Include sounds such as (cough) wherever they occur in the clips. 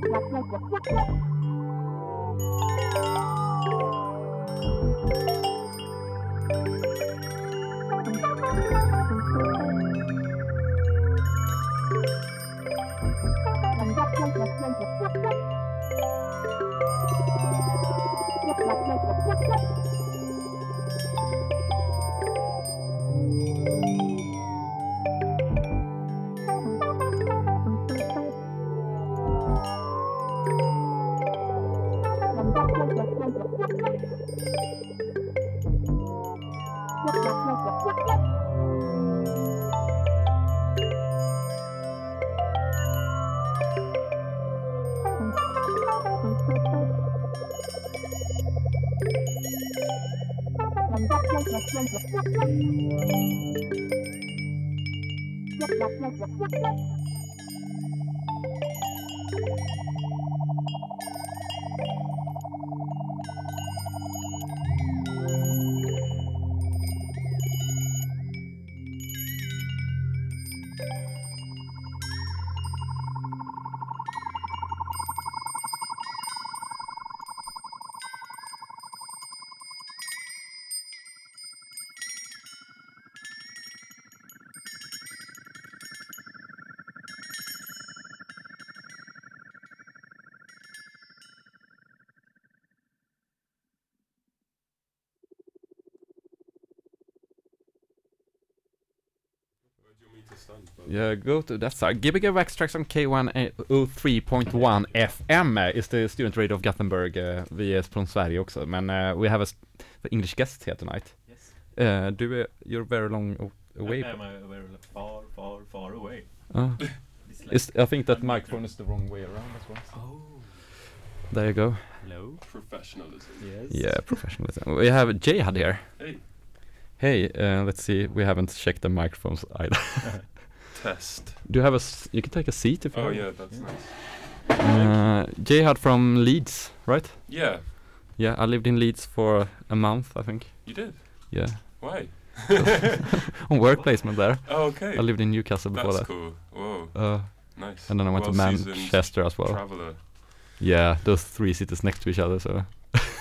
Thank you. Yeah, go to that side. Gbg Wax Trax on K103.1 FM is the student radio of Gothenburg. Uh, vi är från Sverige också, men uh, we have a English guest here tonight. Yes. Uh, do you, you're very long away. Am I very far, far, far away? (laughs) Uh, like is, I think that microphone is the wrong way around as well. Oh. There you go. Hello. Professionalism. Yes. Yeah, professionalism. We have Jhud here. Hey. Hey, uh, let's see. We haven't checked the microphones either. (laughs) Test. Do you have a? s- You can take a seat if you. Oh yeah, that's nice. Uh, Jhud from Leeds, right? Yeah, Yeah, I lived in Leeds for a month, I think. you did. Yeah, Why? (laughs) on work placement there. Oh, okay. I lived in Newcastle before That's that. cool. Whoa, Uh, nice. and then I went to Well-seasoned Manchester as well. Traveler. Yeah, those three cities next to each other. So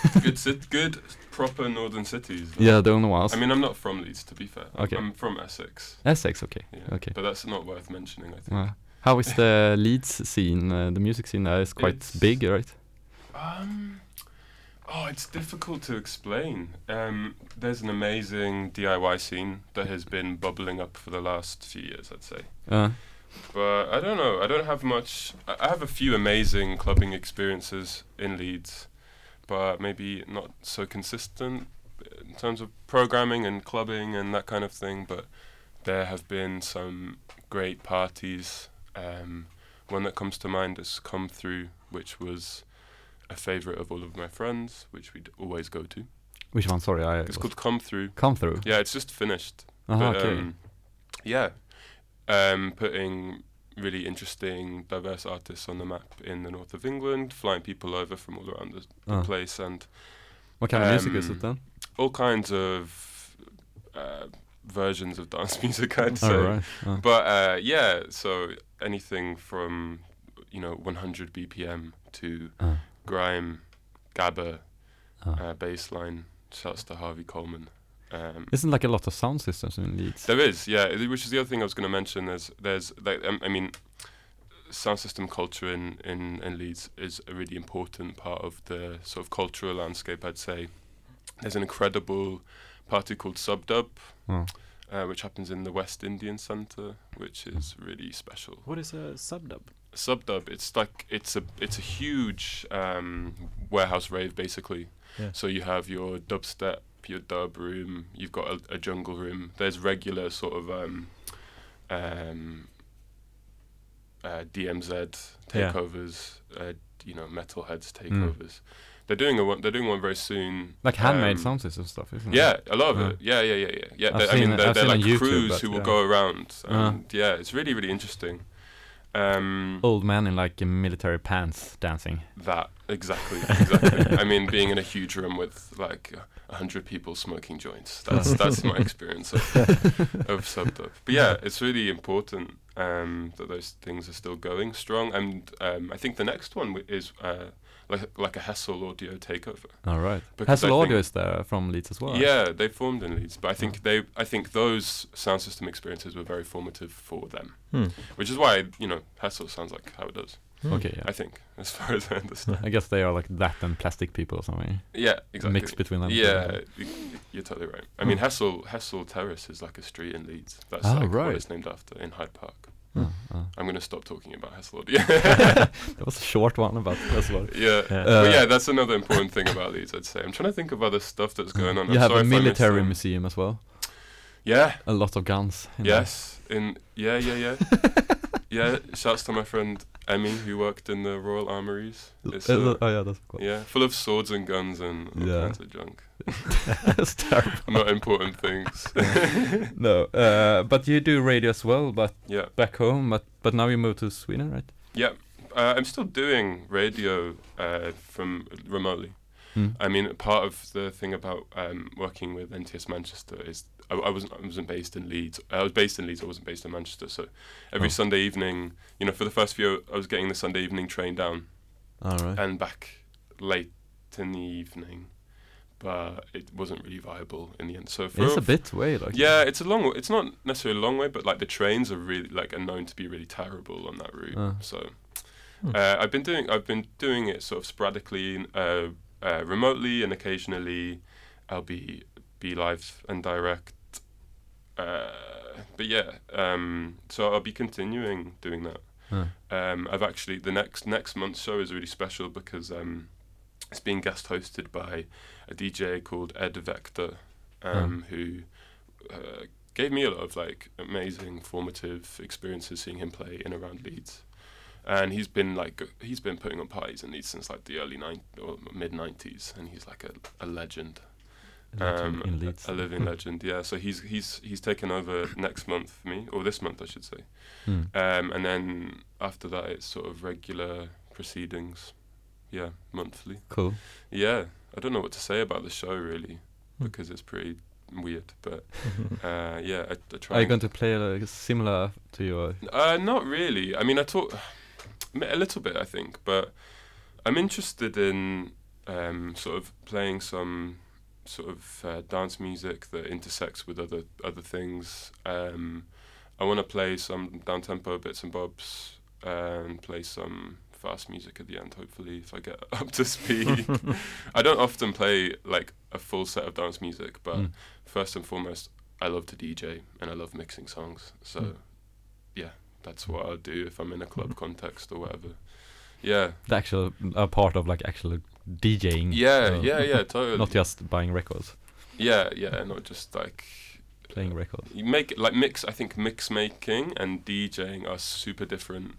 (laughs) good, sit, good, proper northern cities. though. yeah, the only ones. I mean, I'm not from Leeds, to be fair. Okay. I'm from Essex. Essex, okay, Yeah. okay. But that's not worth mentioning, I think. Uh, How is (laughs) the Leeds scene? Uh, the music scene there is quite It's- big, right? Um, oh, it's difficult to explain. Um, there's an amazing DIY scene that has been bubbling up for the last few years, I'd say. Uh, But I don't know. I don't have much. I I have a few amazing clubbing experiences in Leeds, but maybe not so consistent in terms of programming and clubbing and that kind of thing. But there have been some great parties. Um, one that comes to mind has come through, which was a favorite of all of my friends, which we'd always go to. which one? Sorry, I It's called Come Through. Come Through. Yeah, it's just finished. Uh-huh, But, okay. um, yeah, um, putting really interesting, diverse artists on the map in the north of England, flying people over from all around the, the Uh. place, and what kind of music is um, it then? all kinds of uh, versions of dance (laughs) music, I'd say. Oh, right. Uh, But uh, yeah, so anything from you know 100 BPM to uh, grime, gabba, uh. uh, bassline. Shouts to Harvey Coleman. Um, Isn't like a lot of sound systems in Leeds? There is, yeah. Which is the other thing I was going to mention. There's, there's, like, um, I mean, sound system culture in, in in Leeds is a really important part of the sort of cultural landscape. I'd say there's an incredible party called Subdub, Oh. uh, which happens in the West Indian Centre, which is really special. What is a subdub? Subdub, it's like it's a it's a huge um, warehouse rave basically. Yeah. So you have your dubstep, your dub room. You've got a, a jungle room. There's regular sort of um, um, uh, DMZ Yeah. takeovers. Uh, you know, Metalheadz Mm. takeovers. They're doing a one. They're doing one very soon. Like handmade um, sound system stuff, isn't Yeah, it? a lot of Uh, it. Yeah, yeah, yeah, yeah. Yeah, I mean, they're, they're like YouTube, crews who will go around. Uh. And yeah, it's really, really interesting. Um, Old man in like military pants dancing. That exactly, exactly. I mean, being in a huge room with like a hundred people smoking joints. That's that's my experience of, (laughs) of Subdub. But yeah, it's really important um, that those things are still going strong. And um, I think the next one is uh, like like a Hessle audio takeover. All right. Because I Hessle Audio is there from Leeds as well. Yeah, they formed in Leeds, but I Oh. think they I think those sound system experiences were very formative for them, Hmm. which is why you know Hessle sounds like how it does. Hmm. Okay, yeah. I think, as far as I understand. I guess they are like that and plastic people or something. Yeah, exactly. Mix between them. Yeah, y- you're totally right. I mean, Hmm. Hessle Hessle Terrace is like a street in Leeds. That's Oh, like right. what it's named after in Hyde Park. Oh. I'm gonna stop talking about Hessle. yeah, (laughs) that was a short one about Hessle Audio. yeah. Yeah. but Uh, yeah, that's another important thing about Leeds. I'd say. I'm trying to think of other stuff that's going on. You I'm have a if I missed military museum as well. Yeah. A lot of guns. Yes. In yeah, yeah, yeah. (laughs) yeah. Shouts to my friend Emmy who worked in the Royal Armouries. It's, Uh, oh yeah, that's cool. yeah, full of swords and guns and all Yeah. kinds of junk. (laughs) that's terrible. Not important things. (laughs) no, uh, but you do radio as well, but yeah. back home. But but now you moved to Sweden, right? Yeah, uh, I'm still doing radio uh, from remotely. Hmm. I mean, part of the thing about um, working with NTS Manchester is I, I wasn't I wasn't based in Leeds. I was based in Leeds. I wasn't based in Manchester. So every Oh. Sunday evening, you know, for the first few, I was getting the Sunday evening train down All right. and back late in the evening, but it wasn't really viable in the end. So for it's a bit way, like. yeah, it's a long. way. It's not necessarily a long way, but like the trains are really like are known to be really terrible on that route. Uh. So Hmm. uh, I've been doing I've been doing it sort of sporadically, uh, uh, remotely, and occasionally I'll be be live and direct. Uh, but yeah, um, so I'll be continuing doing that. Huh. Um, I've actually the next next month's show is really special because um, it's being guest hosted by a DJ called Ed Vector, um, who uh, gave me a lot of like amazing formative experiences seeing him play in around Leeds. And he's been like he's been putting on parties in Leeds since like the early nine or mid nineties, and he's like a, a legend, um, in Leeds. a living legend. Yeah, so he's he's he's taken over next month for me, or this month I should say. Hmm. Um, and then after that, it's sort of regular proceedings. Yeah, monthly. Cool. Yeah, I don't know what to say about the show really Hmm. because it's pretty weird. But (laughs) uh, yeah, I, I try. Are you going to play like, similar to your? uh, not really. I mean, I talk a little bit, I think, but I'm interested in um, sort of playing some sort of uh, dance music that intersects with other other things. Um, I want to play some down tempo bits and bobs and play some fast music at the end. Hopefully, if I get (laughs) up to speed. (laughs) I don't often play like a full set of dance music, but Mm. first and foremost, I love to DJ and I love mixing songs. So, Mm. yeah, that's what I'll do if I'm in a club (laughs) context or whatever. Yeah, The actual a part of like actual DJing. yeah, so yeah, yeah, (laughs) totally. Not just buying records, yeah, yeah, not just like playing records. you make like mix. I think mix making and DJing are super different.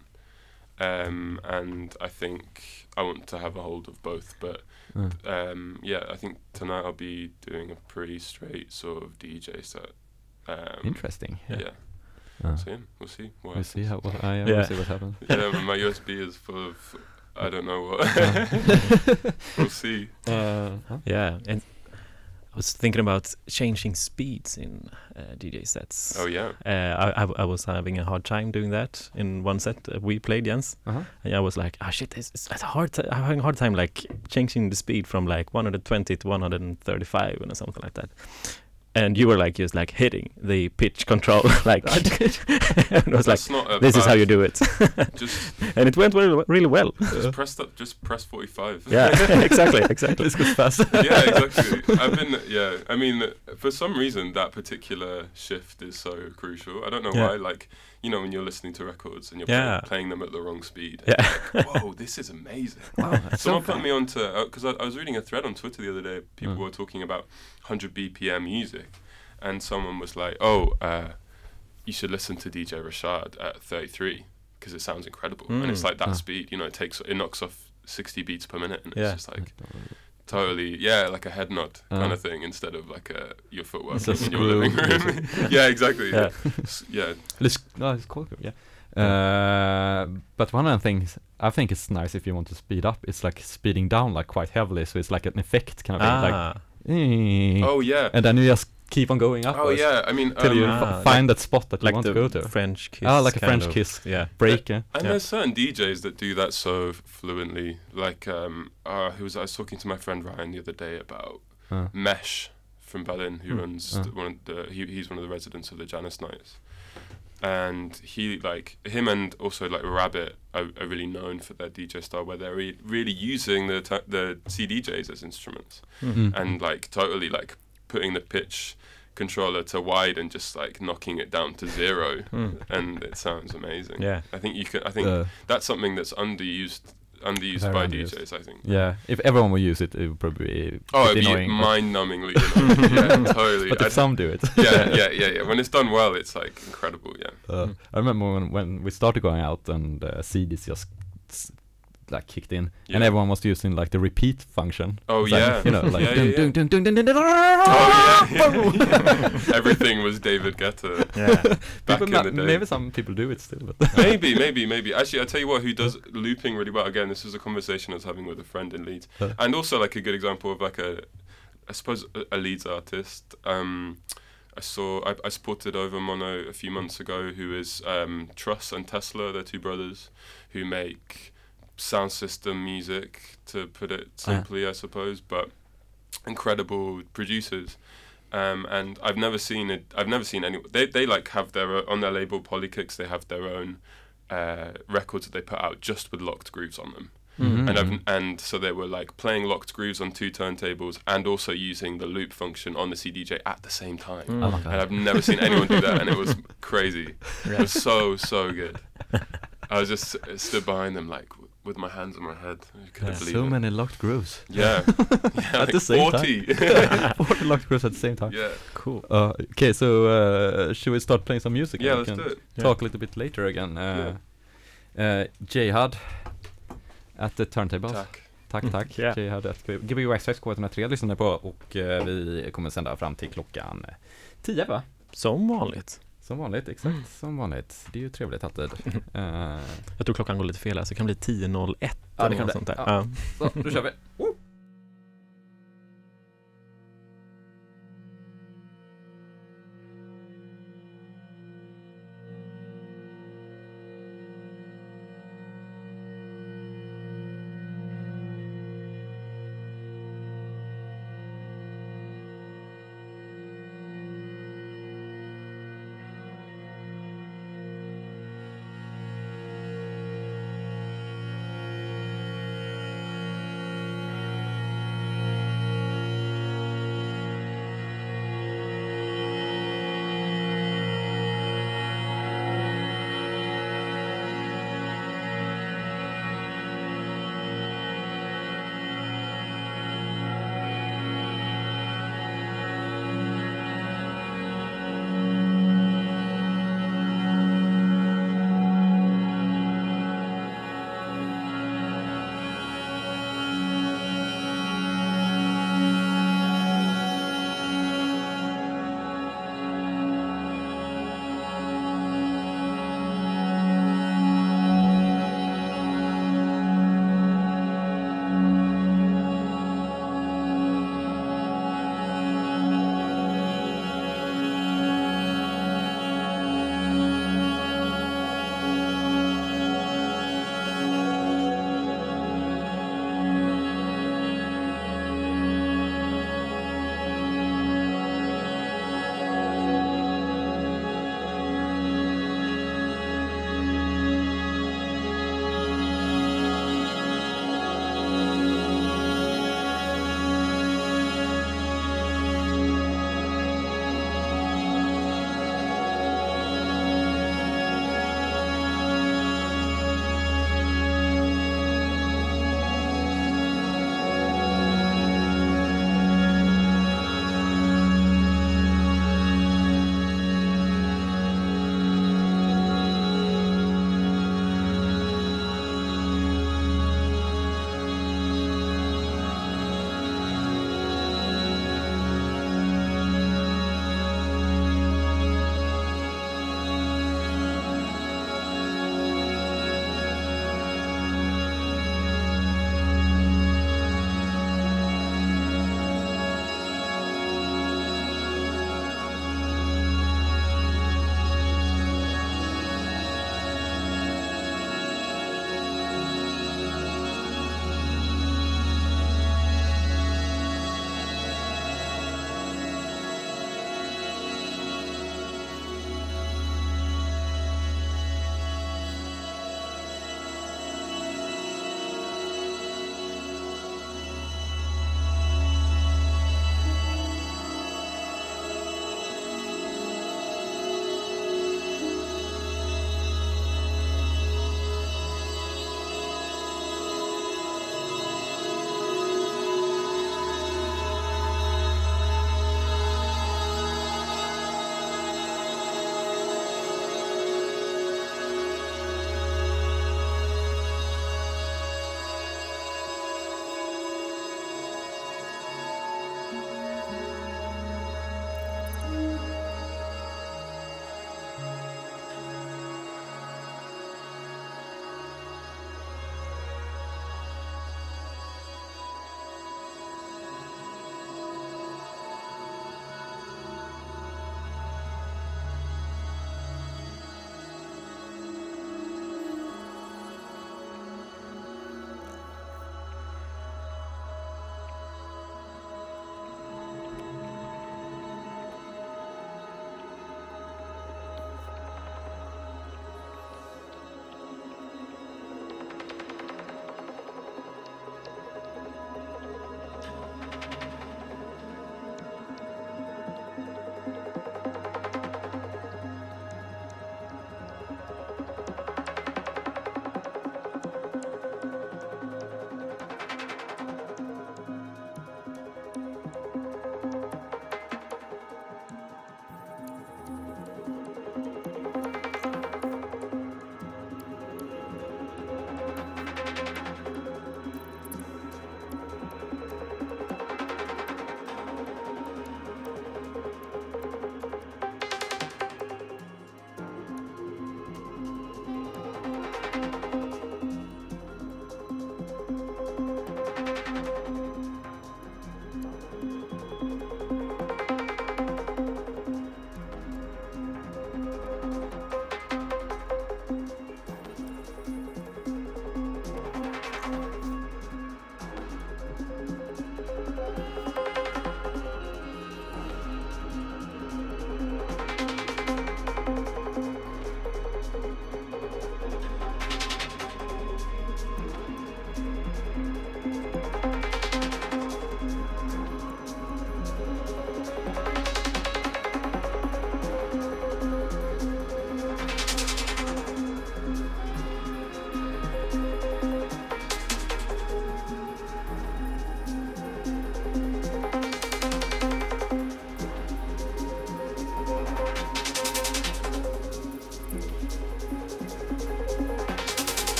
Um, and I think I want to have a hold of both, but Uh, um, yeah, I think tonight I'll be doing a pretty straight sort of DJ set. Um, interesting. Yeah. Yeah. Uh, So yeah, we'll see. What we'll see how. What, I Yeah. We'll see what happens. (laughs) yeah, but my USB is full of I don't know what. (laughs) we'll see. Uh, Yeah, and I was thinking about changing speeds in uh, DJ sets. Oh yeah. Uh, I, I, I was having a hard time doing that in one set uh, we played, Jens. uh-huh. And I was like, oh shit, it's, it's a hard t- I'm having a hard time like changing the speed from like 120 to 135 and something like that. And you were like just like hitting the pitch control, (laughs) like, (laughs) and I was like, That's not this is how you do it, (laughs) Just and it went really, really well. just uh-huh. press that. Just press forty five. yeah, exactly, exactly. This goes fast. yeah, exactly. I've been, yeah. I mean, for some reason, that particular shift is so crucial. I don't know Yeah. why. Like, you know, when you're listening to records and you're Yeah. play, playing them at the wrong speed. Yeah. Like, (laughs) Whoa, this is amazing. wow, Someone put me onto because I, I was reading a thread on Twitter the other day. People Mm. were talking about 100 BPM music, and someone was like, "Oh, uh, you should listen to DJ Rashad at 33 because it sounds incredible." And it's Mm. like that speed. You know, it takes it knocks off 60 beats per minute, and Yeah. it's just like totally yeah, like a head nod kind Ah. of thing instead of like a your footwork It's in your living (laughs) room. (laughs) yeah, exactly. Yeah. Yeah, S- yeah. It's, no, it's cool. Yeah. Uh, but one of the things I think it's nice if you want to speed up, it's like speeding down like quite heavily, so it's like an effect kind of thing, like, Ah, (laughs) Oh yeah. and then you just keep on going up. Oh yeah. I mean, till you um, f- Ah, find that spot that you like want the to go to. French kiss. Ah, like a French of. kiss. Yeah. Break. Yeah. And Yeah. there's certain DJs that do that so fluently. Like, um, uh, who was I was talking to my friend Ryan the other day about Uh, M.E.S.H from Berlin, who Hmm, runs uh. the, one of the he, he's one of the residents of the Janus Nights, and he like him and also like Rabbit are, are really known for their DJ style, where they're re- really using the t- the CDJs as instruments mm. and like totally like putting the pitch controller to wide and just like knocking it down to zero, Mm. and it sounds amazing. Yeah. I think you can. I think Uh, that's something that's underused underused Very by underused. DJs. I think. yeah. If everyone will use it, it would probably be Oh, it'd be annoying. but- mind-numbingly. (laughs) annoying. yeah, totally. But some do it. yeah, yeah, (laughs) yeah, yeah. When it's done well, it's like incredible. Yeah. Uh, Mm. I remember when, when we started going out and uh, CDs just like kicked in, and everyone was using like the repeat function. Oh So, yeah. you know, like (laughs) yeah, yeah, yeah. yeah. yeah. Everything was David Guetta. (laughs) Yeah. Back People in the day. Maybe some people do it still, but (laughs) maybe, maybe, maybe. Actually, I tell you what, who does looping really well. Again, this was a conversation I was having with a friend in Leeds, Huh. and also like a good example of like a, I suppose a, a Leeds artist. Um, I saw I, I supported Overmono a few months ago, who is um, Truss and Tessela. They're two brothers who make sound system music, to put it Ah, simply, I suppose, but incredible producers. Um, and I've never seen it. I've never seen any. They they like have their on their label Polykicks. They have their own uh, records that they put out just with locked grooves on them. Mhm. And I've, and so they were like playing locked grooves on two turntables and also using the loop function on the CDJ at the same time. Mm. Oh And. I've never seen anyone do that, and it was (laughs) crazy. It was so so good. I was just stood behind them like with my hands on my head. Couldn't Yeah. believe So it. many locked grooves. (laughs) Yeah, yeah (laughs) At the same 40. (laughs) Forty locked grooves at the same time. yeah, Cool. Uh, okay, so uh, should we start playing some music? yeah. Let's can do it. Yeah. Talk a little bit later again. Uh, uh, Jihad at the turntables. Tack. Tack, tack. Ja. Jihad at Access K103 lyssnar ni på och eh, vi kommer sända fram till klockan eh, 10 va? Som vanligt. Som vanligt, exakt Mm. som vanligt. Det är ju trevligt alltid. (laughs) Eh, Jag tror klockan går lite fel här, så det kan bli 10.01 Ja, eller något sånt där. Ja. så, då kör vi. (laughs)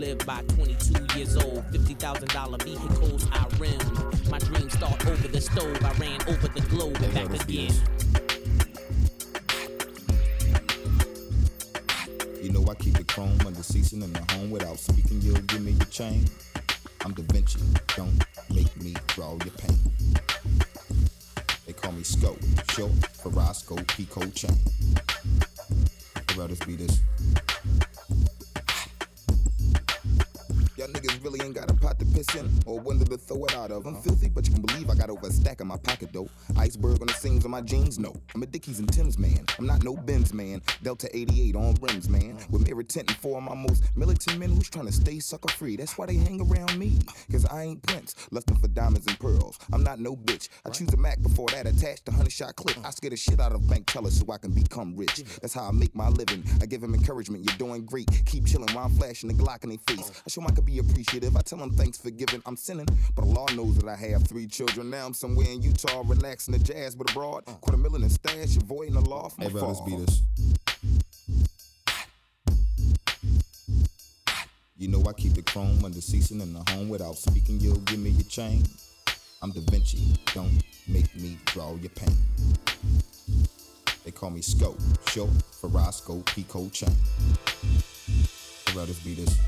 seen, I've by 22 years old. $50,000 vehicles I rim. My dreams start over the stove, I ran over the globe and back again. You know I keep the chrome under season in the home without speaking. You'll give me your chain. I'm Da Vinci. Don't make me draw your pain. They call me Scope, short for Roscoe P Coldchain. I'd rather be this. To piss in or window to throw it out of. I'm uh-huh. filthy, but you can believe I got over a stack in my pocket though. Iceberg on the seams of my jeans, no. I'm a Dickies and Tim's man. I'm not no Benz man. Delta 88 on rims, man. Uh-huh. With mirror tint and four of my most militant men who's trying to stay sucker free. That's why they hang around me. Cause I ain't Prince, left them for diamonds and pearls. I'm not no bitch. I choose a Mac before that attached to 100 shot clip. Uh-huh. I scare the shit out of bank tellers so I can become rich. That's how I make my living. I give them encouragement. You're doing great. Keep chilling while I'm flashing the Glock in their face. I show show 'em I can be appreciative. I tell them thanks for giving. I'm sinning, but Allah knows that I have three children. Now I'm somewhere in Utah, relaxing the jazz, but abroad. Quarter million in stash, avoiding the law from Hey, afar. let's beat this. You know I keep the chrome under season in the home without speaking. You'll give me your chain. I'm Da Vinci. Don't make me draw your pain. They call me Scope, short for Roscoe P Coldchain. I'd rather be this.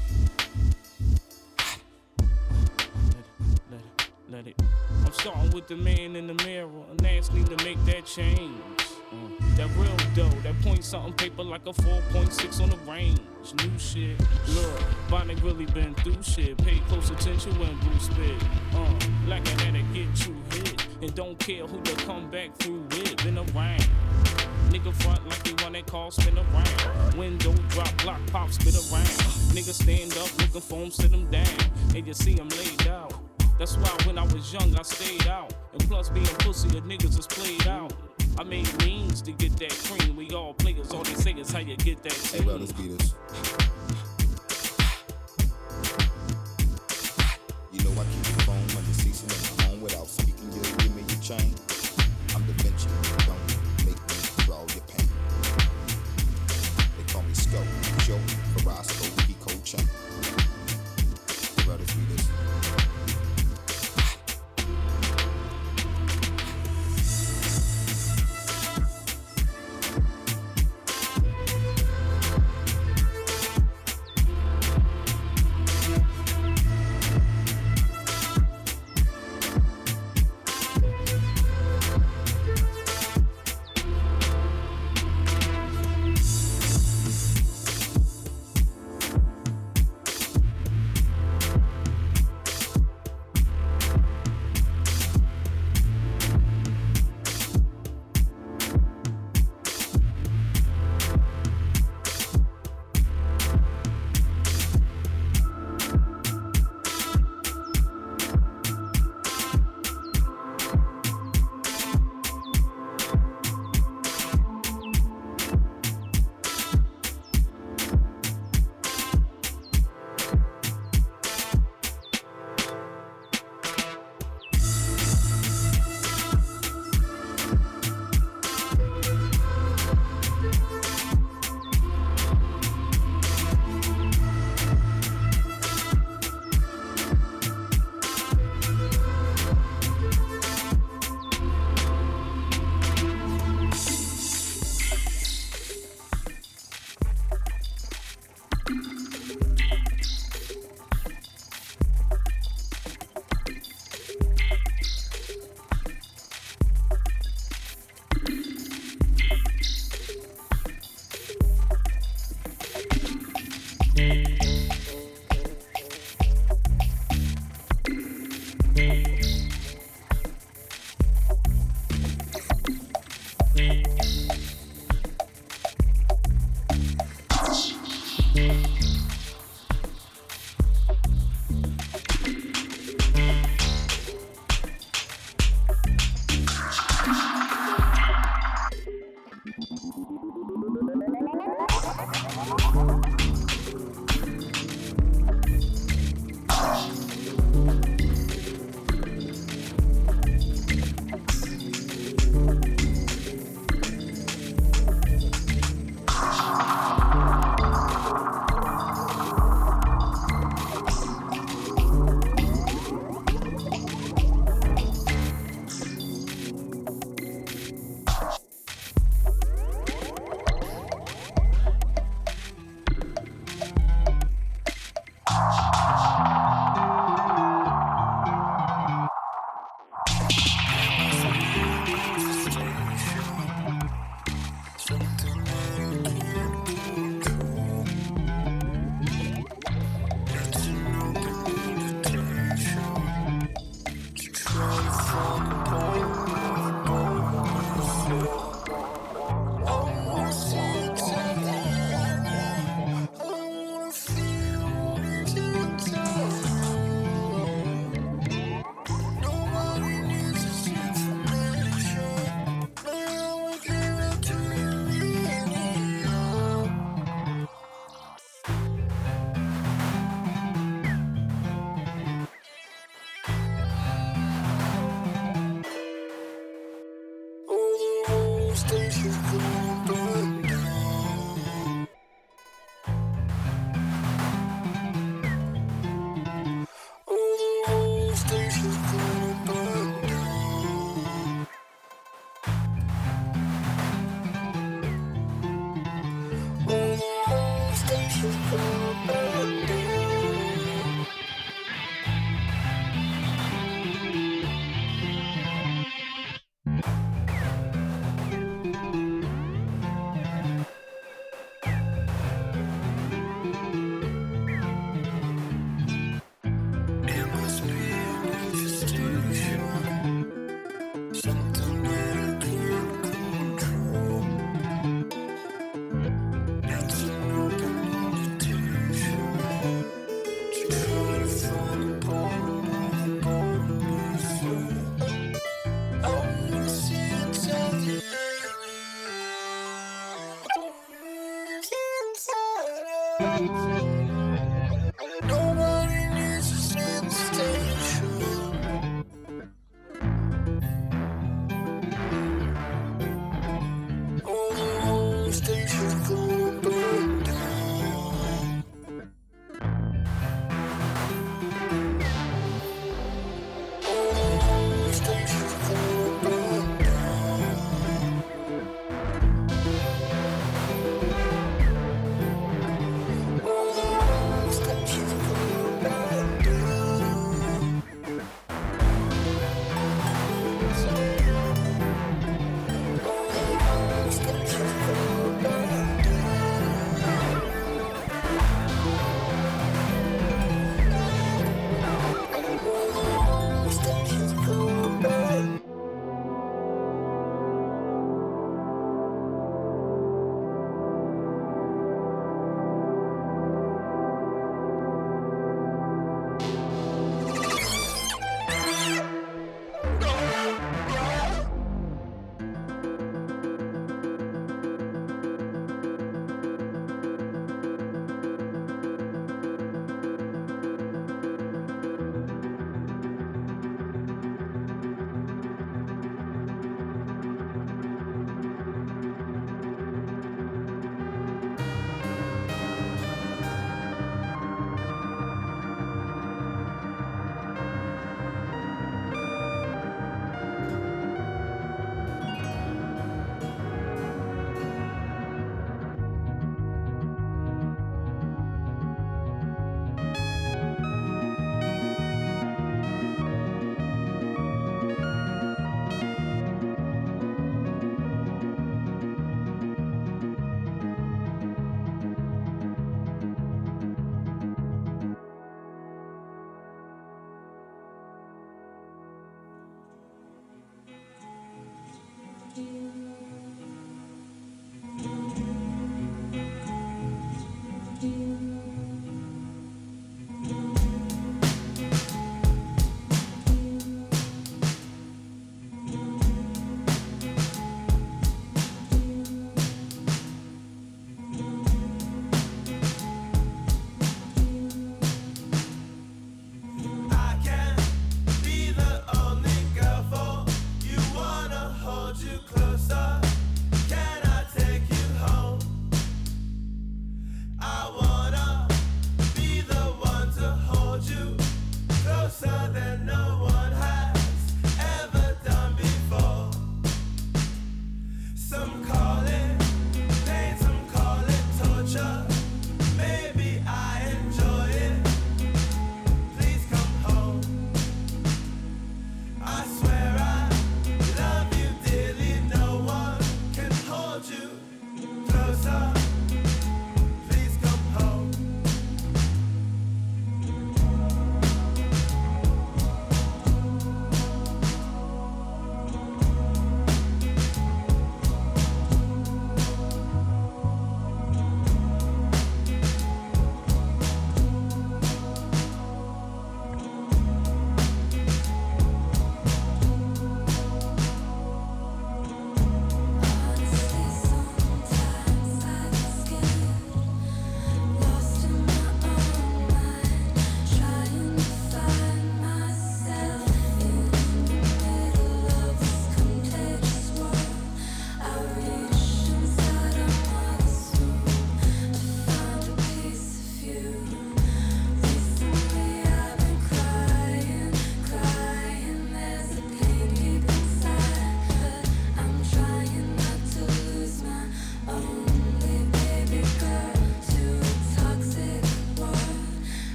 Let it. I'm starting with the man in the mirror and asking to make that change. Uh, that real dough, that point something paper like a 4.6 on the range. New shit, look, Bonnie really been through shit. Pay close attention when Bruce spit. Uh, like I had to get you hit. And don't care who you come back through with. Been around. Nigga front like he want that call spin around. Window drop, block pop, spit around. Nigga stand up, looking for him, sit him down. And you see him laid out. That's why when I was young, I stayed out. And plus, being pussy, the niggas is played out. I made means to get that cream. We all players, all they say is how you get that cream. Hey, bro, team. let's beat this. You know I keep the phone under season in the home without speaking. You'll give me your chain.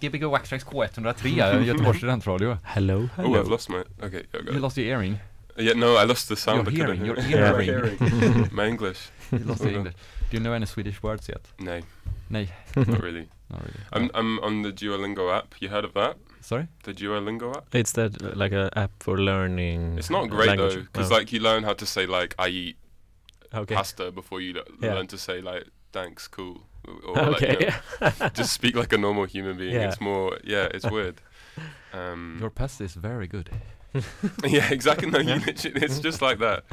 Gbg Wax Trax K103, Göteborgs (laughs) studentradio. Hello. Oh, I've lost my. Okay, yeah, go. You lost your earring. Yeah, no, I lost the sound. Your I couldn't hearing, hear your it. hearing. (laughs) My English. You lost your English. Do you know any Swedish words yet? No, Nej, not really. (laughs) not really. I'm I'm on the Duolingo app. You heard of that? Sorry? The Duolingo app. It's that uh, like an app for learning. It's not great language. though, because Oh. like you learn how to say like I eat okay. pasta before you le- Yeah. learn to say like thanks, cool, or like, okay. you know, (laughs) just speak like a normal human being. Yeah. It's more, yeah, it's weird. Um, Your past is very good. (laughs) yeah, exactly. No, you literally, it's just like that.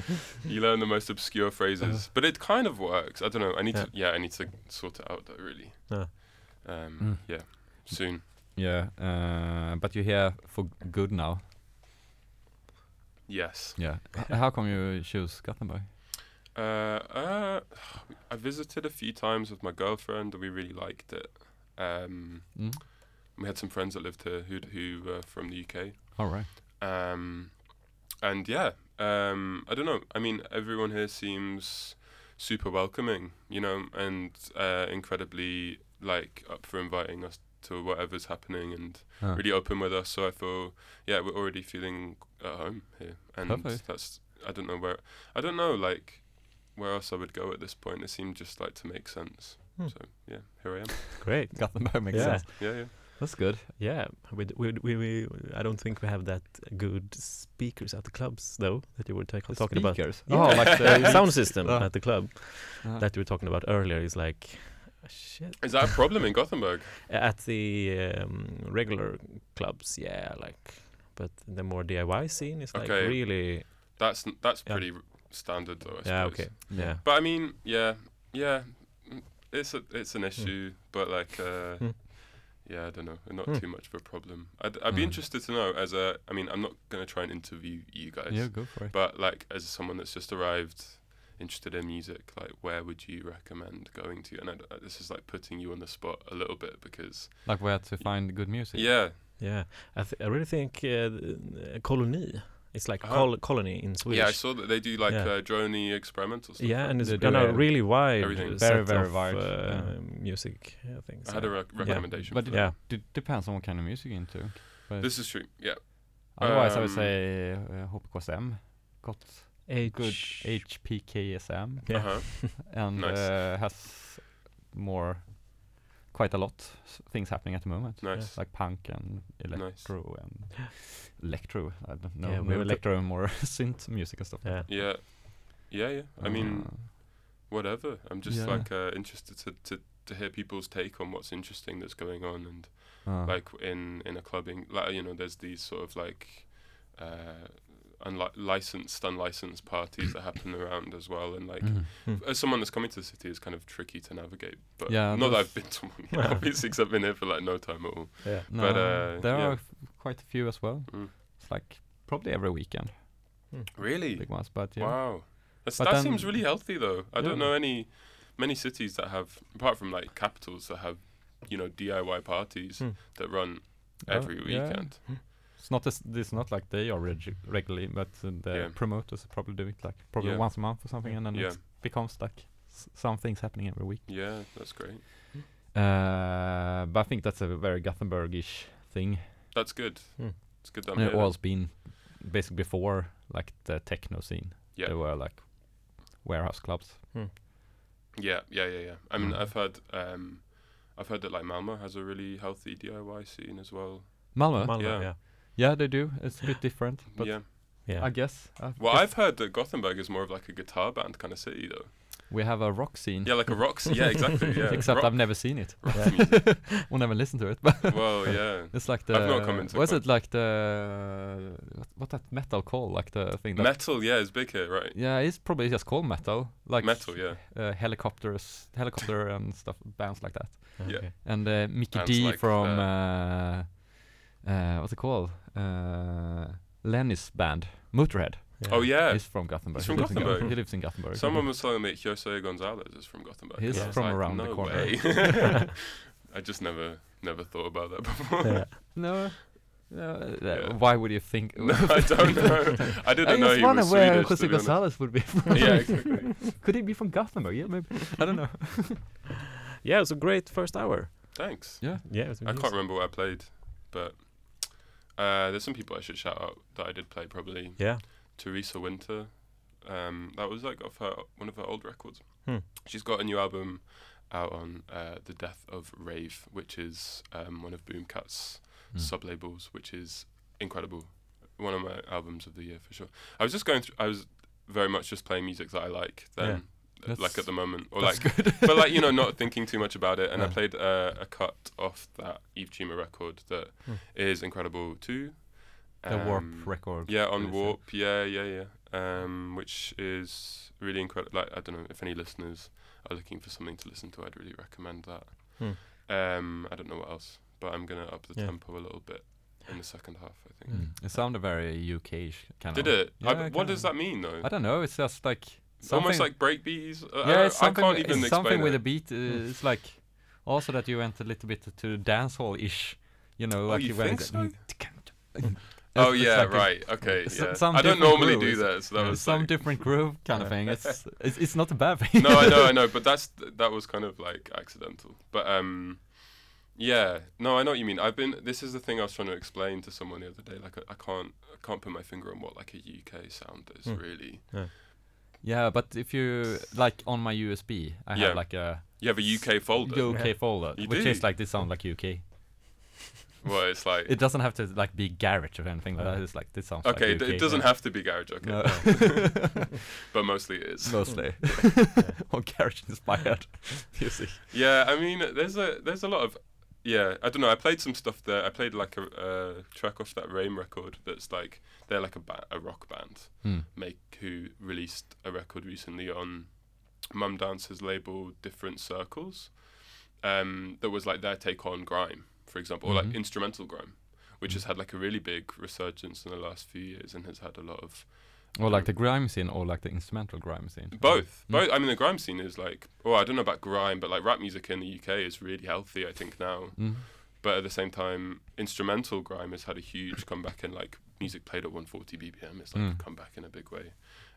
You learn the most obscure phrases, but it kind of works. I don't know. I need to, yeah, I need to sort it out though. Really. Yeah. Um, Mm. Yeah, soon. Yeah, uh, but you're here for good now. Yes. Yeah. H- How come you choose Gothenburg? Uh, uh, (sighs) I visited a few times with my girlfriend, and we really liked it. Um, Mm? we had some friends that lived here who who were from the UK. All right. Um, and yeah, um, I don't know. I mean, everyone here seems super welcoming, you know, and uh, incredibly like up for inviting us to whatever's happening and Ah. really open with us. So I feel, yeah, we're already feeling at home here, and Perfect. that's I don't know where I don't know like where else I would go at this point. It seemed just like to make sense. Hmm. So yeah, here I am. Great. Gothenburg makes Yeah. sense. Yeah, yeah. That's good. Yeah, we, we, we, we, I don't think we have that good speakers at the clubs though that you were ta- The talking about. speakers. Yeah. Oh, like (laughs) the the sound system Uh. at the club Uh, that you were talking about earlier is like shit. Is that a problem in Gothenburg? (laughs) At the um, regular clubs, yeah, like, but the more DIY scene is like Okay. really, That's that's Yeah. pretty r- standard though. I yeah, suppose. okay, yeah. But I mean, yeah, yeah, mm, it's a, it's an issue, but like, uh, Hmm. yeah, I don't know, not Hmm. too much of a problem. I'd, I'd be Hmm. interested to know as a, I mean, I'm not gonna try and interview you guys, yeah, go for it. but like as someone that's just arrived, interested in music, like where would you recommend going to? And I uh, this is like putting you on the spot a little bit because, Like where to find good music. yeah, Yeah, I, th- I really think uh, Koloni. It's like Uh-huh. col- colony in Swedish. yeah, I saw that they do like Yeah. uh, drony experimental stuff. Yeah, and it's They do a- really wide, everything. Very, set very wide, uh, yeah. music. I think. I had a rec- recommendation. But for it that. Yeah. d- depends on what kind of music you're into. But This is true. Yeah. otherwise, I would um, say uh, HPKSM got good HPKSM Yeah. Uh-huh. (laughs) and Nice. uh, has more, quite a lot s- things happening at the moment. Nice. Like punk and electro and electro. I don't know. Yeah, we maybe were electro and more (laughs) synth music and stuff. Yeah. Yeah. Yeah, yeah. I mean, Uh, whatever. I'm just yeah. like uh, interested to, to to hear people's take on what's interesting that's going on and uh, like in in a clubbing like you know there's these sort of like uh unli- licensed unlicensed parties that happen around as well and like mhm. as someone that's coming to the city it's kind of tricky to navigate but Yeah, not that I've been to one yet, (laughs) obviously because I've been here for like no time at all Yeah. No, but, uh, there yeah. are f- quite a few as well. Mm. It's like probably every weekend, really big ones. But yeah, wow That's, But that then- seems really healthy though I Yeah. don't know any many cities that have apart from like capitals that have you know DIY parties Hmm. that run Oh, every yeah. Weekend It's not as this not like they are reg- regularly, but uh, the Yeah. promoters probably do it like probably Yeah. once a month or something, and then Yeah. it becomes like s- some things happening every week. yeah that's great Uh, but I think that's a very Gothenburgish thing. that's good Hmm. it's good that And it was always been basically before like the techno scene. Yeah. There were like warehouse clubs. Yeah, yeah, yeah, yeah. I mean, Mm. I've heard, um, I've heard that like Malmo has a really healthy DIY scene as well. Malmö. Malmö, Yeah. yeah. Yeah, they do. It's a bit different, but yeah. Yeah. I guess. I Well, guess I've heard that Gothenburg is more of like a guitar band kind of city, though. we have a rock scene. Yeah, like a rock. scene. yeah, exactly. Yeah. (laughs) Except rock, I've never seen it. rock Yeah. music. (laughs) or never listen to it. But (laughs) Well, yeah. it's like the. I've not come into Was it like the what, what that metal called? Like the thing that. Metal, yeah, is big here, right? yeah, it's probably just called metal. Like Metal, yeah. uh, Hellacopters, helicopter and stuff, bands like that. Yeah. And uh, Mickey Bands D like from uh, uh, what's it called? Uh, Lemmy's band, Motorhead. Oh yeah. He's from Gothenburg. He's He from lives in Go- Gothenburg. he lives in Gothenburg. Someone was telling me Jose Gonzalez is from Gothenburg. He's and I from like, around the corner." way. (laughs) I just never, never thought about that before. Yeah. No. No, uh, Yeah. why would you think? (laughs) no, I don't know. I didn't I know just he wonder was where Swedish. Jose to be. Gonzalez would be from. Yeah, exactly. (laughs) Could he be from Gothenburg? Yeah, maybe. I don't know. Yeah, it was a great first hour. Thanks. Yeah. Yeah, it was I can't remember what I played, but uh, there's some people I should shout out that I did play. Probably Yeah. Teresa Winter. Um, that was like off her one of her old records. Hmm. She's got a new album out on uh, the Death of Rave, which is um, one of Boomkat's Mm. sub labels, which is incredible. One of my albums of the year for sure. I was just going through. I was very much just playing music that I like then, That's- like at the moment, or like (laughs) but like you know, not (laughs) thinking too much about it. And I played uh, a cut off that Yves Tumor record that is Hmm. incredible too. the Warp Um, record. Yeah, on Warp. Yeah, yeah, yeah. Um, which is really incredible. Like I don't know if any listeners are looking for something to listen to. I'd really recommend that. Hmm. Um, I don't know what else, but I'm gonna up the Yeah. tempo a little bit in the second half. I think. Mm. It sounded very UK-ish kind Did of. it? I- what does that mean though? I don't know. It's just like Almost something- like breakbeats. Uh, yeah, I, it's something. can't even it's explain something with it. a beat. Uh, it's like also that you went a little bit to dancehall ish. You know, Oh, like you think it's- so? It's- Oh yeah, like a- right. Okay. (laughs) yeah. some I don't different normally groove. do that, so that Yeah, was some like, different groove (laughs) kind of thing. It's, (laughs) it's it's not a bad thing. no, I know, I know, but that's that was kind of like accidental. But um, yeah, no, I know what you mean. I've been. This is the thing I was trying to explain to someone the other day. Like, I, I can't, I can't put my finger on what like a UK sound is Hmm. really. Yeah, but if you like on my USB, I Yeah. have like a You have a UK folder. UK folder, You which do? is like this sound like UK. (laughs) Well, it's like It doesn't have to like be garage or anything like that. It's like this sounds okay, like d- UK. it doesn't yeah. have to be garage. Okay, No. (laughs) but mostly it is. Mostly, (laughs) or garage inspired music. Yeah, I mean, there's a there's a lot of yeah. I don't know. I played some stuff there. I played like a uh, track off that Raime record. That's like they're like a ba- a rock band Hmm. make who released a record recently on Mumdance's label Different Circles. Um, that was like their take on grime, for example, or like Mhm. instrumental grime, which has had like a really big resurgence in the last few years and has had a lot of Or like the grime scene, or like the instrumental grime scene. both. Mm. Both. I mean, the grime scene is like, oh, I don't know about grime, but like rap music in the UK is really healthy, I think now. Mm. But at the same time, instrumental grime has had a huge comeback in like music played at 140 BPM. It's like Mm. come back in a big way.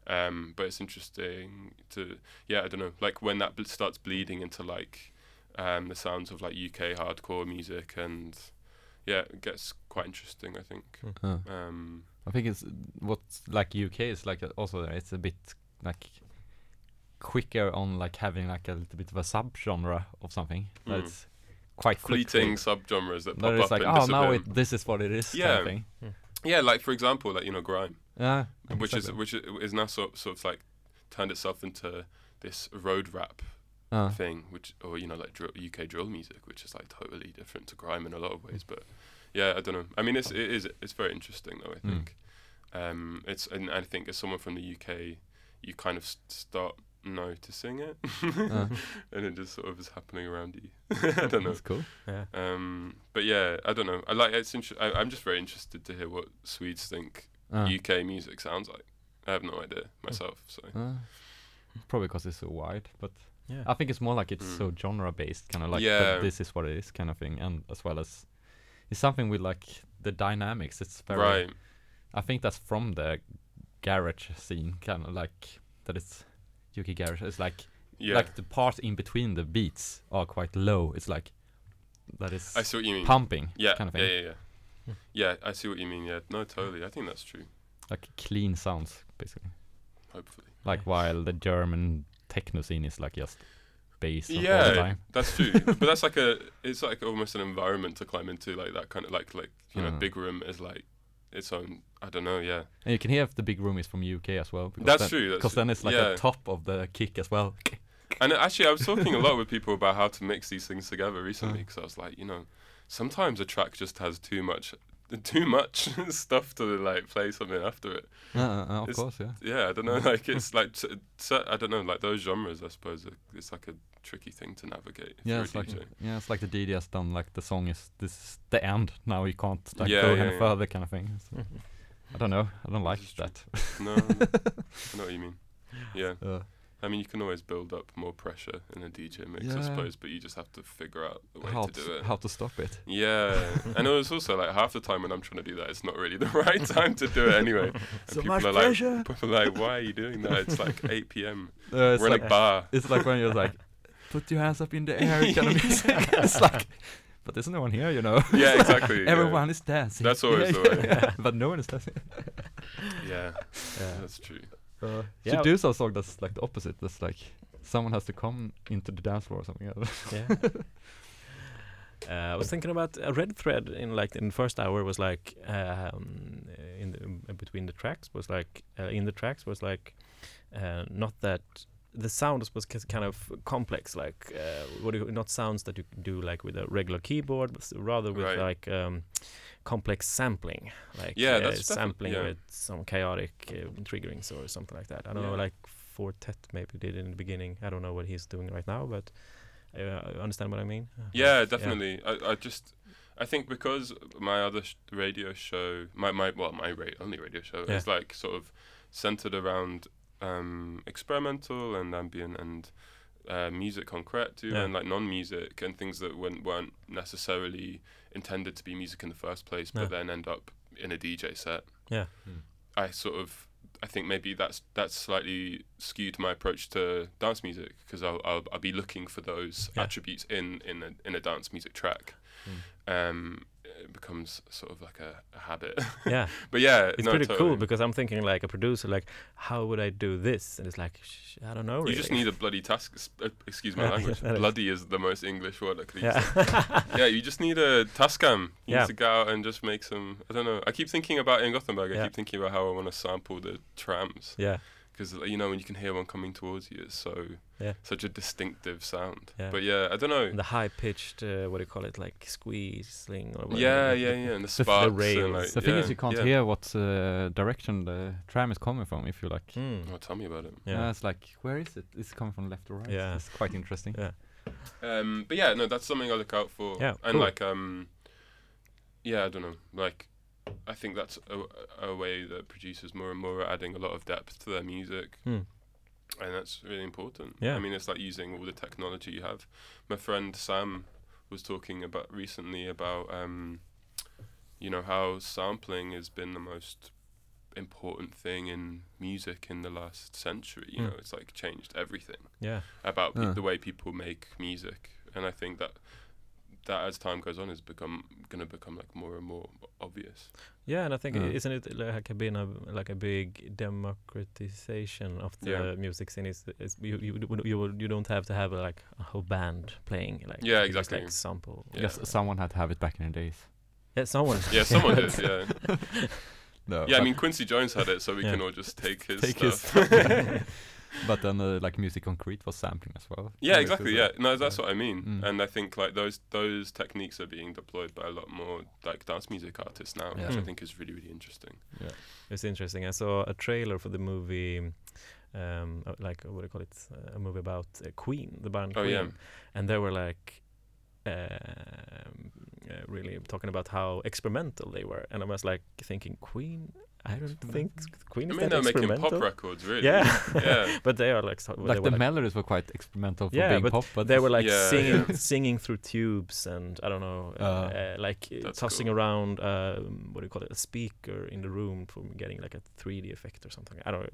Um, but it's interesting to, yeah, I don't know, like when that bl- starts bleeding into like um, the sounds of like UK hardcore music and yeah, it gets quite interesting, I think. Uh, Um, I think it's what's like UK is like a- also it's a bit like quicker on like having like a little bit of a subgenre of something. Mm. That's quite fleeting to- subgenres that that pop it's up like and oh now it, this is what it is. kind Yeah. of thing. Yeah, like for example, like you know, grime. Yeah, which is which is, is now sort sort of like turned itself into this road rap Uh, thing, which or you know like drill, UK drill music, which is like totally different to grime in a lot of ways. But yeah, I don't know. I mean, it's it is it's very interesting though. I Mm. think um, it's and I think as someone from the UK, you kind of s- start noticing it, Uh. (laughs) and it just sort of is happening around you. (laughs) I don't know. That's cool. Yeah. Um, but yeah, I don't know. I like it's. Inter- I, I'm just very interested to hear what Swedes think Uh, UK music sounds like. I have no idea myself. So uh, probably because it's so wide, but Yeah. I think it's more like it's Mm. so genre based, kind of like Yeah. this is what it is, kind of thing, and as well as it's something with like the dynamics. It's very. right, I think that's from the garage scene, kind of like that. It's UK garage. It's like yeah. like the part in between the beats are quite low. It's like that is I see what you mean. pumping, yeah, kind of yeah, thing, yeah, yeah. Yeah, I see what you mean. Yeah, no, totally. I think that's true. like clean sounds, basically. Hopefully. Like while the German techno scene is like just the Yeah, time. that's true. (laughs) but that's like a. It's like almost an environment to climb into, like that kind of like like you know, Uh. big room is like its own. I don't know. Yeah, And you can hear if the big room is from UK as well. because That's then, true, Because then it's like Yeah. a top of the kick as well. (laughs) and actually, I was talking a lot with people about how to mix these things together recently Uh. because I was like, you know, sometimes a track just has too much. (laughs) Too much stuff to like play something after it. Uh, uh, of It's- course, yeah. yeah, I don't know. Like it's like t- t- I don't know. Like those genres, I suppose it's like a tricky thing to navigate. Yeah, it's like yeah, it's like the has done like the song is this is the end. Now you can't like Yeah, go yeah, any yeah. further, kind of thing. So, (laughs) I don't know. I don't like This is true. that. (laughs) no, no, I know what you mean. Yeah, Uh, I mean you can always build up more pressure in a DJ mix, I suppose, but you just have to figure out the way how to do it. how to stop it? Yeah, (laughs) and it was also like half the time when I'm trying to do that, it's not really the right time to do it anyway. And So people much are pressure. like, people are like, why are you doing that? It's like 8 p.m. Uh, We're like in a bar. it's like when you're like put your hands up in the air kind of music. it's like, but there's no one here, you know. Yeah, exactly. (laughs) yeah. Everyone is dancing. That's always (laughs) Yeah, the way. yeah. but no one is dancing. Yeah, (laughs) Yeah. that's true. So, Should do some song that's like the opposite. That's like someone has to come into the dance floor or something. yeah. Uh, I was thinking about a red thread in like in the first hour was like um, in the, in between the tracks was like uh, in the tracks was like uh, not that the sounds was kind of complex like uh, what do you, not sounds that you do like with a regular keyboard but rather with Right. like um, complex sampling like Yeah, uh, sampling yeah. with some chaotic uh, triggerings or something like that I don't know Yeah. like Four Tet maybe did in the beginning I don't know what he's doing right now but uh, understand what I mean? Uh, Yeah, definitely. I, I just, I think because my other sh- radio show, my, my well, my ra- only radio show Yeah. is like sort of centered around um, experimental and ambient and uh, music concrete too, Yeah. and like non-music and things that weren't, weren't necessarily intended to be music in the first place, but Yeah. then end up in a DJ set. Yeah. Hmm. I sort of I think maybe that's that's slightly skewed my approach to dance music because I'll, I'll I'll be looking for those Yeah. attributes in in a in a dance music track. Um, it becomes sort of like a, a habit. yeah. (laughs) but yeah, It's no, pretty cool because I'm thinking like a producer, like how would I do this? And it's like I don't know. You just need a bloody task. Uh, excuse my (laughs) language. Bloody is the most English word I could use. yeah. (laughs) yeah, you just need a Tascam. You Yeah. need to go out and just make some. I don't know. I keep thinking about in Gothenburg. I Yeah. keep thinking about how I want to sample the trams yeah. Because you know when you can hear one coming towards you, it's so Yeah. such a distinctive sound. Yeah. But yeah, I don't know. And the high pitched, uh, what do you call it, like squeezing or whatever. Yeah, (laughs) yeah, yeah, and the The- the rails. and like, The thing yeah, is, you can't yeah. hear what uh, direction the tram is coming from. If you like, Mm. Oh, tell me about it. Yeah. Uh, it's like where is it? It's coming from left or right. Yeah. it's quite interesting. Yeah. Um, but yeah, no, that's something I look out for. Yeah, and cool. like, um, yeah, I don't know, like. I think that's a, a way that producers more and more are adding a lot of depth to their music. Mm. and that's really important. Yeah. I mean, it's like using all the technology you have. My friend Sam was talking about recently about, um, you know, how sampling has been the most important thing in music in the last century. You Mm. know, it's like changed everything Yeah. about pe- the way people make music, and I think that that as time goes on is become going to become like more and more obvious. Yeah, and I think Yeah. Mm. isn't it like a been a like a big democratization of the Yeah. music scene? Is, is you you you you you don't have to have a, like a whole band playing like Yeah, you just, exactly. like sample. Yeah. Yes, someone had to have it back in the days. Yeah, someone. (laughs) Yeah, someone did. Yeah, (laughs) No, yeah. I mean, Quincy Jones had it, so we Yeah. can all just take his Take his stuff. (laughs) but then uh, like music concrete was sampling as well. Yeah, So exactly. it's, uh, Yeah, no, that's what I mean. Mm. And I think like those those techniques are being deployed by a lot more like dance music artists now, which I think is really really interesting. Yeah it's interesting. I saw a trailer for the movie, um, uh, like what do you call it? Uh, a movie about uh, Queen, the band Oh, Queen, yeah. and they were like. Um, uh, really talking about how experimental they were, and I was like thinking, Queen. I don't think Queen I is mean, that they're making pop records, really. Yeah, Yeah. (laughs) but they are like so, like the like, melodies were quite experimental for Yeah, being but pop, but they were like Yeah, singing yeah. (laughs) singing through tubes and I don't know, uh, Uh, uh, like uh, tossing cool. around um, what do you call it, a speaker in the room for getting like a 3D effect or something. I don't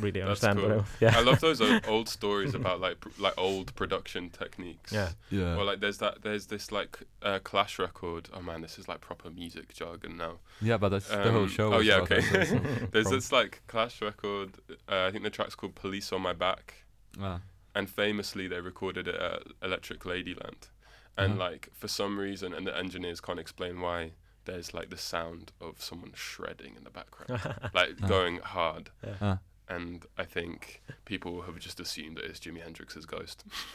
really understand. cool. But, (laughs) yeah, I love those o- old stories about like pr- like old production techniques. Yeah. yeah, Or like there's that there's this like uh, Clash record. Oh man, this is like proper music jargon now. yeah, but that's the whole Um, show. oh, was yeah, okay. That, (laughs) (laughs) so- There's this like Clash record. Uh, I think the track's called "Police on My Back." Ah, and famously they recorded it at Electric Ladyland, and Uh-huh. like for some reason, and the engineers can't explain why. There's like the sound of someone shredding in the background, (laughs) like Uh. going hard, Ah. And I think people have just assumed that it's Jimi Hendrix's ghost. (laughs)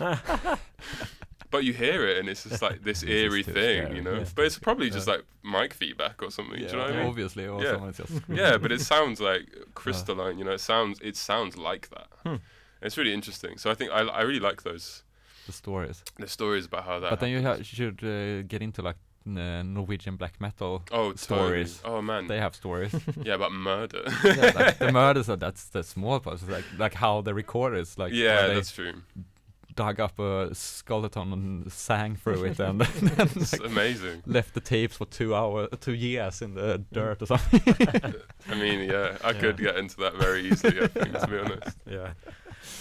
but you hear it, and it's just like this (laughs) eerie thing, scary. you know. But it's probably just like mic feedback or something. yeah, do you know what I mean? obviously, or Yeah. someone's just (laughs) yeah, but it sounds like crystalline. You know, it sounds it sounds like that. Hmm. It's really interesting. So I think I I really like those the stories. the stories about how that. But then you ha- should uh, get into like uh, Norwegian black metal. oh stories. Totally. Oh man, They have stories. (laughs) yeah, about murder. (laughs) yeah, like the (laughs) murders. Are, that's the small parts. Like like how the recorders like yeah, where they that's true. dug up a skeleton and sang through it and, and It's like, amazing. left the tapes for two hours, two years in the dirt or something. I mean, yeah, I Yeah. could get into that very easily. I think, to be honest. yeah.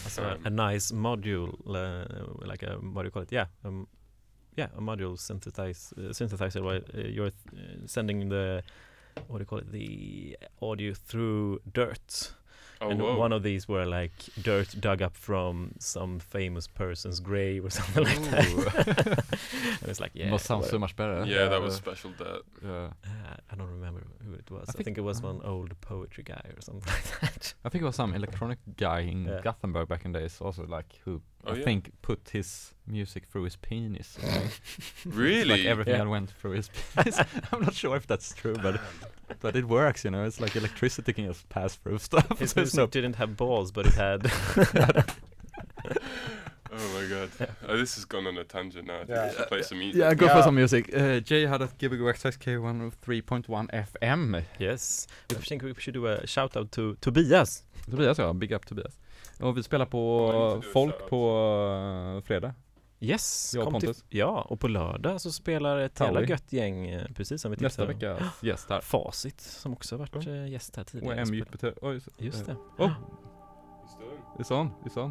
So a, Um, a nice module, uh, like a what do you call it? Yeah, um, yeah, a module synthesize uh, synthesizer. Where uh, you're uh, sending the what do you call it? The audio through dirt. oh, and whoa. one of these were like dirt dug up from some famous person's grave or (laughs) something like that. (laughs) and it's like, yeah, Must sound so much better. yeah, that was special dirt. yeah. uh, I don't remember who it was. I I, think, think- it was uh, one old poetry guy or something (laughs) like that. I think it was some electronic guy in Yeah. Gothenburg back in days also like who Oh, I yeah. think put his music through his penis. (laughs) Really? like everything Yeah. that went through his penis. (laughs) I'm not sure if that's true, but but it works, you know. It's like electricity can just pass through (laughs) stuff. His so it's music no didn't have balls, but it had. Oh my god. Oh, this has gone on a tangent now. I think we should play some music. Yeah, go Yeah. for some music. Uh, Jay had a Gbg Wax Trax K103.1 FM. yes. I think we should do a shout out to Tobias. Tobias ja, big up Tobias. Och vi spelar på Folk på uh, fredag. Yes. Jag och kom till, ja, och på lördag så spelar ett jävla Taui. gött gäng, eh, precis som vi Nästa tipsade om. vecka (gasps) gäst här. Facit, som också har varit eh, gäst här Och tidigare. M Spelar- Jupiter. Oj, så- Just det. Oh, He's done.